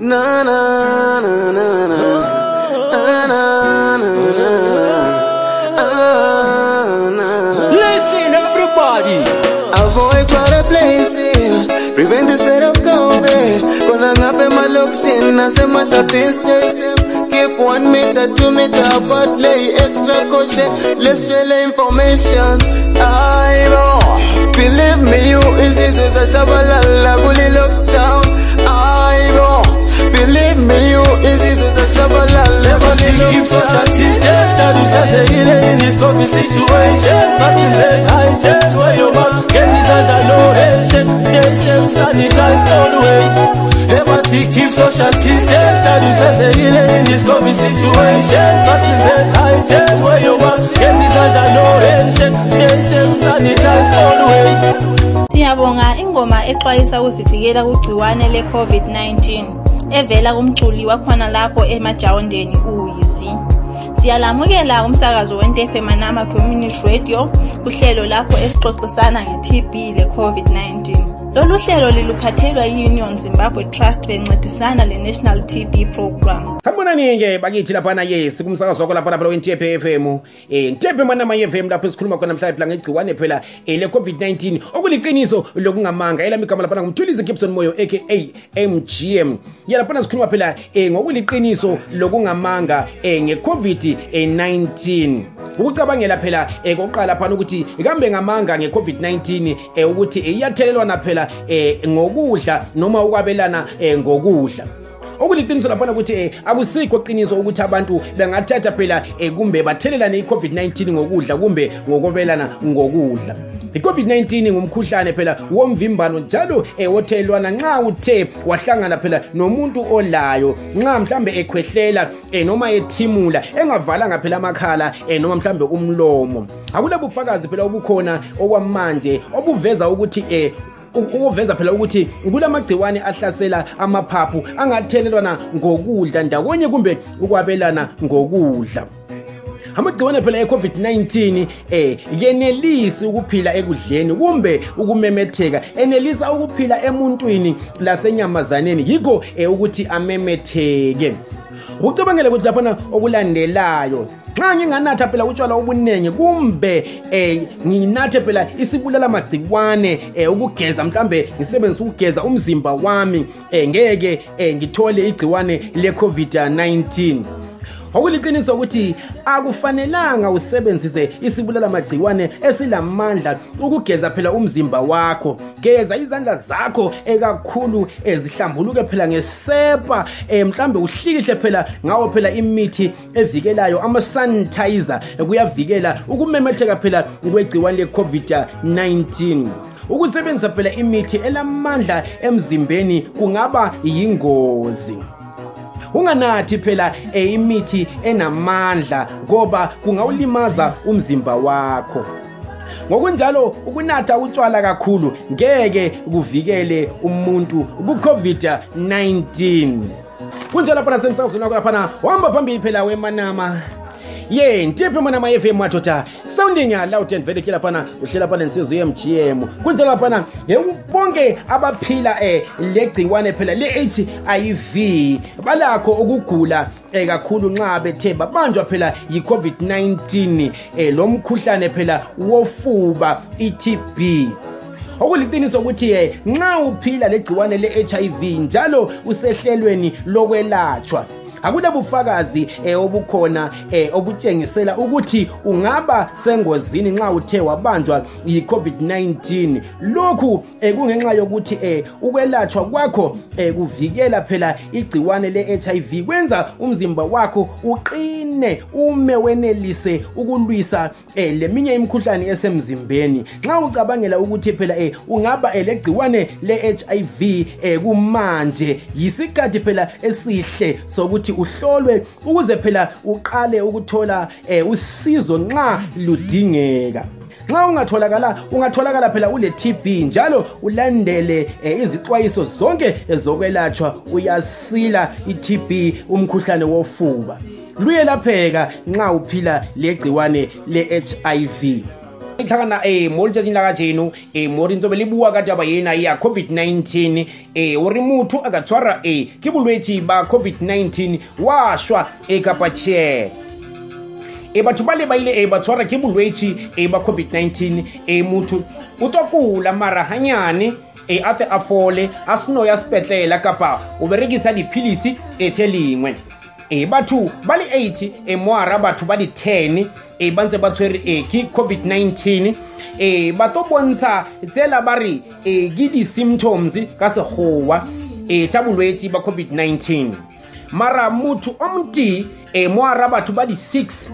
Na na na na na. Na na na na na. Ah, na na. Listen, everybody. Avoid crowded places. Prevent the spread of COVID. Kona ngape malokishin nasema shopping stay. Keep one meter, two meter apart. Lay extra caution. Let's share the information. I know. Believe me, you is this is a shabalala guli lockdown. Shabalala social lockdown. distance, that is just a healing in this COVID situation. Is it hygiene where you must get is under no tension. Stay safe, sanitize always. Everybody keep social distance, that is just a healing in this COVID situation. Is it hygiene where you must get is under no tension. Stay safe, sanitize always. Siyabonga ingoma exwayisa ukuzivikela kugciwane le-COVID-19 evela kumculi wakhona lapho emajawondeni uyizi Siyalamukela umsakazo wentephe Manama Community Radio uhlelo lapho esixoxisana nge-TB le-COVID-19. Lolu hlelo liluphathelwa yi-Union Zimbabwe Trust bencedisana le-National TB Program. Sanibonani-ke bakithi laphana yes kumsakazo wakho lapha lapha wentephe FM um ntephe manama FM lapho esikhuluma khona mhlawumbe phela ngegciwane phela um le-covid-19 okuliqiniso lokungamanga elami igama laphana ngumthulize gibson moyo aka mgm ya laphana sikhuluma phela um ngokuliqiniso lokungamanga um nge-covid-19 ukucabangela phela um kokuqala phana ukuthi kambe ngamanga nge-covid-19 um ukuthi iyathelelwana phela um ngokudla noma ukwabelana um ngokudla. Okuliqiniso laphana ukuthi eh, akusikho qiniso ukuthi abantu bengathatha phela eh, kumbe bathelelane i-covid-19 ngokudla kumbe ngokobelana ngokudla. I-covid-19 ngumkhuhlane phela womvimbano njalo eh, wothelelwana nxa uthe wahlangana phela nomuntu olayo nxa mhlambe ekhwehlela eh, noma ethimula engavalanga phela amakhala eh, noma mhlambe umlomo. Akulabufakazi phela obukhona okwamanje obuveza ukuthi u- ukuveza phela ukuthi kulamagciwane ahlasela amaphaphu angathelelwana ngokudla ndawonye kumbe ukwabelana ngokudla. Amagciwane phela e-covid-19 eh yenelisi ukuphila ekudleni kumbe ukumemetheka enelisa ukuphila emuntwini lasenyamazaneni yikho eh, ukuthi amemetheke. Ukucabangela ukuthi laphana okulandelayo nxa nginganatha phela utshwala obuningi kumbe eh nginathe phela isibulala magciwane eh ukugeza mhlambe ngisebenzisa ukugeza umzimba wami. Eh ngeke eh ngithole igciwane le-covid-19 okuliqiniso ukuthi akufanelanga usebenzise isibulala magciwane esilamandla ukugeza phela umzimba wakho. Geza izandla zakho ekakhulu ezihlambuluke phela ngesepa eh, mhlambe uhlikihle phela ngawo phela imithi evikelayo ama-sanitizer kuyavikela ukumemetheka phela kwegciwane le-covid-19 ukusebenzisa phela imithi elamandla emzimbeni kungaba yingozi. Unganathi phela eh, imithi enamandla ngoba kungawulimaza umzimba wakho. Ngokunjalo ukunatha utshwala kakhulu ngeke kuvikele umuntu ku-covid-19 kunjalo phana semsakazweni wakho laphana wahamba phambili phela wemanama. Ye ntiphi manama FM madoda sounding loud and very clear phana uhlela phana insizwe ye-MGM kunjalo phana eh, bonke abaphila eh legciwane phela le-HIV balakho ukugula eh kakhulu nxa bethe babanjwa phela yi-COVID-19 eh lo mkhuhlane phela wofuba i-TB okuliqiniso ukuthi eh nxa uphila legciwane le-HIV njalo usehlelweni lokwelatshwa akulabufakazi eh, obukhona eh, obutshengisela ukuthi ungaba sengozini nxa uthe wabanjwa yi-covid-19 lokhu eh, kungenxa yokuthi eh, ukwelatshwa kwakho eh, kuvikela phela igciwane le-hiv kwenza umzimba wakho uqine ume wenelise ukulwisa eh, leminye imikhuhlane esemzimbeni. Nxa ucabangela ukuthi phela eh, ungaba eh, legciwane le-hiv eh, kumanje yisikhathi phela esihle sokuthi uhlolwe ukuze phela uqale ukuthola eh, usizo nxa ludingeka. Nxa ungatholakala ungatholakala phela ule TB njalo ulandele eh, izixwayiso zonke ezokwelatshwa uyasila iTB umkhuhlane wofuba. Luyelapheka nxa uphila legciwane le-HIV tlhakana um mo letšatšing la ka jeno um mo rentse be le bua ka taba ena ya covid-19 um ore motho a ka tshwara um ke bolwetse ba covid-19 wa šwa um kapa tšhee e batho ba le ba ile e ba tshwara ke bolwetse e ba covid-19 e motho o tlo kula mara hanyane e a te a fole a seno ya sepetlela kapa o berekisa diphilisi e tše lengwe. E batho ba le 80 e moara batho ba di-10 e ba ntse ba tshwere e ke covid-19 e ba to bontsha tsela ba re e ke di-symptoms ka sekgowa e tša bolwetse ba covid-19 mara motho o motee e moara batho ba di-6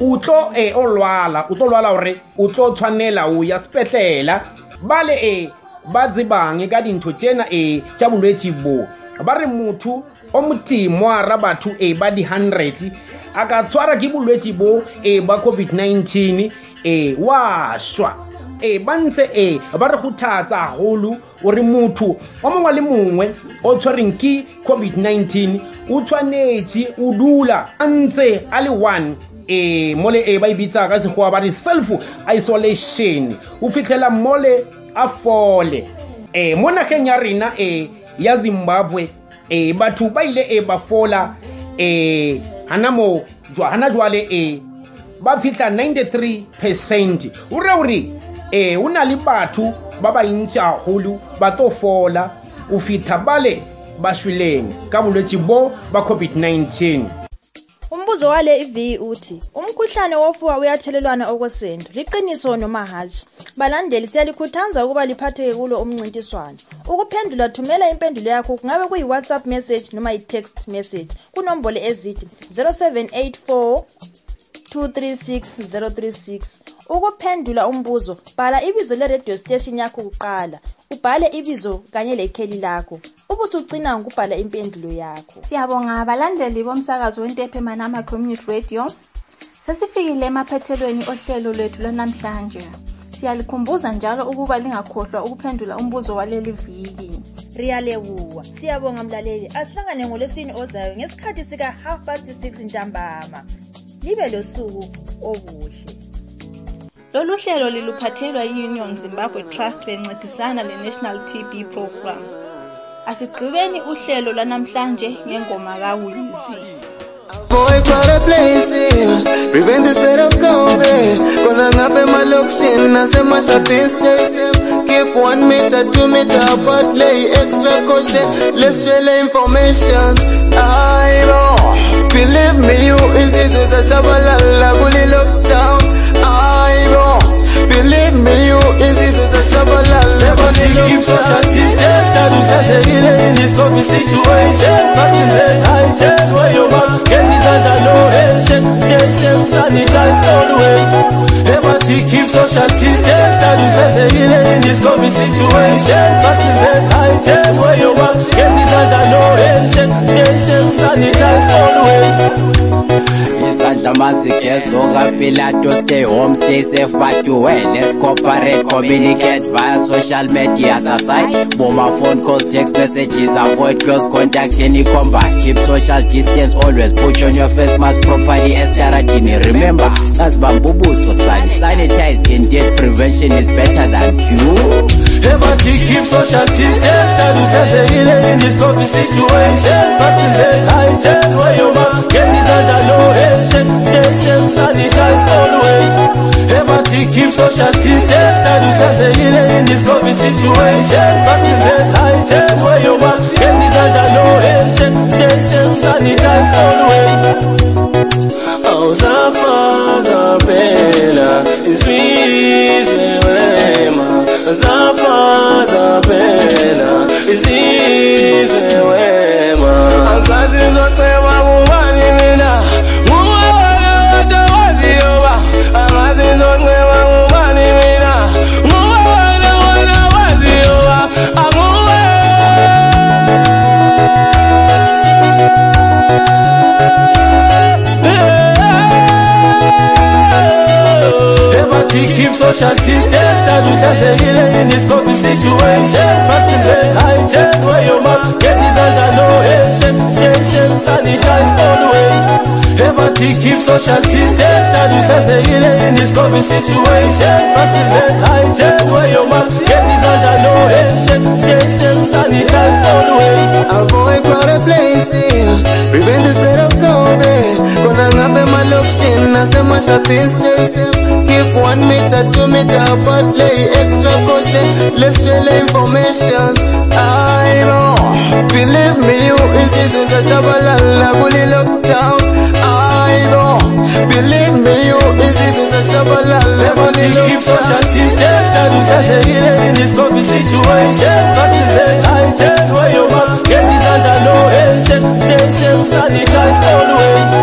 o tlo e o lwala o tlo lwala gore o tlo tshwanela o ya sepetlela ba le e ba tsebang ka dintho tsena e tša bolwetse bo. Ba re motho o motee moara batho e ba di-hundred a ka tshwara ke bolwetse bo e ba covid-19 e wa swa. E ba ntse e ba re kgothatsa o re motho o mongwe le mongwe o tshwereng ke covid-19 o tshwanetse o dula a ntse a le one e mole e ba e bitsa ka sekgowa ba re self isolation o fitlhela mole a fole. E mo nageng ya rena e ya zimbabwe e batho ba ile e ba fola e hana mo hana jwale e ba fitlha 93 percent. O re gore e o na le batho ba bantši gagolo ba to fola o fitlha bale ba shweleng ka bolwetse bo ba covid-19 umbuzo wale ivi uthi umkhuhlane wofuba uyathelelwana okwesendo liqiniso noma hatshi? Balandeli siyalikhuthaza ukuba liphatheke kulo umncintiswano. Ukuphendula thumela impendulo yakho kungabe kuyi-whatsapp message noma i-text message kunombolo ezithi 0784 236036 ukuphendula umbuzo bhala ibizo le-radio station yakho kuqala ubhale ibizo kanye lekheli lakho ubusucina ngokubhala impendulo yakho. Siyabonga abalandeli bomsakazo wentephe manama community radio. Sesifikile emaphethelweni ohlelo lwethu lwanamhlanje siyalikhumbuza njalo ukuba lingakhohlwa ukuphendula umbuzo waleli viki. Riyalebuwa siyabonga mlaleli. Asihlangane ngolwesini ozayo ngesikhathi sika-half past 6 ntambama. Libe losuku obuhle. Lolu hlelo liluphathelwa yi-union zimbabwe trust bencedisana le-national tb program. Asigqibeni uhlelo lwanamhlanje ngengoma kawizi Avoid crowded places, prevent the spread of COVID. Kona ngabe malokishin nasemashopping stay safe. Keep one meter, two meter apart, lay extra caution. Let's share the information. I know, believe me, you is this is a shabalala gully lockdown. I know, believe isize shabalale social distance that is just a healing in this COVID situation. Practice and hygiene where your mask cases under no handshake Stay safe, sanitize always. Everybody keep social distance that is just a healing in this COVID situation. Practice and hygiene where your mask cases under no handshake Stay safe, sanitize always. Isandla mazigezoka pilato stay home stay safe but well let's cooperate communicate via social media aside boma phone calls text messages avoid close contact any combat keep social distance always put on your face mask properly estaradini remember that's azibambubuso sani sanitize indeed prevention is better than cure Hey, but you keep social distance. That will face a healing in this COVID situation. Practice and hygiene where you must get is under no action. Stay safe, sanitize always. Hey, but you keep social distance. That will face a healing in this COVID situation. Practice and hygiene where you must get is under no action. Stay safe, sanitize always. Oh, Zafa, Zabela, it's reason zafaza phela isizwe wema. Angazi ngizoceba ngubani mina? Ngubani kodwa waziyo ba angazi ngizoceba ngubani mina? Ngubani kodwa waziyo ba anguwe Everybody keep social distance, that is necessary in this COVID situation. Practice hygiene, your mask, get it under no action. Stay safe, sanitize always. Everybody keep social distance Tadusazekile in this COVID situation Practice hygiene, wear your mask Cases under no handshake Stay safe, sanitize always Avoid crowded places, prevent the spread of COVID. Kona ngabe malokishin nasema shopping stay safe. Keep one meter, two meter apart, lay extra caution. Let's share the information. I know, believe me, you is is a shabalala bully lockdown. I know, believe me, you is is a shabalala bully Keep social lockdown. distance Tadusazekile in this COVID situation Practice hygiene, wear your mask Cases under no handshake Stay safe, sanitize always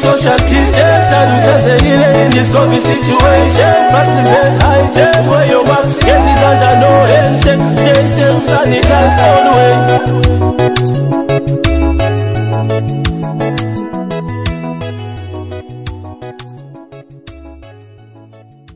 social distance that you just a healing in this COVID situation. Practice and hygiene where you was Yes, it's under no handshake Stay safe, sanitize always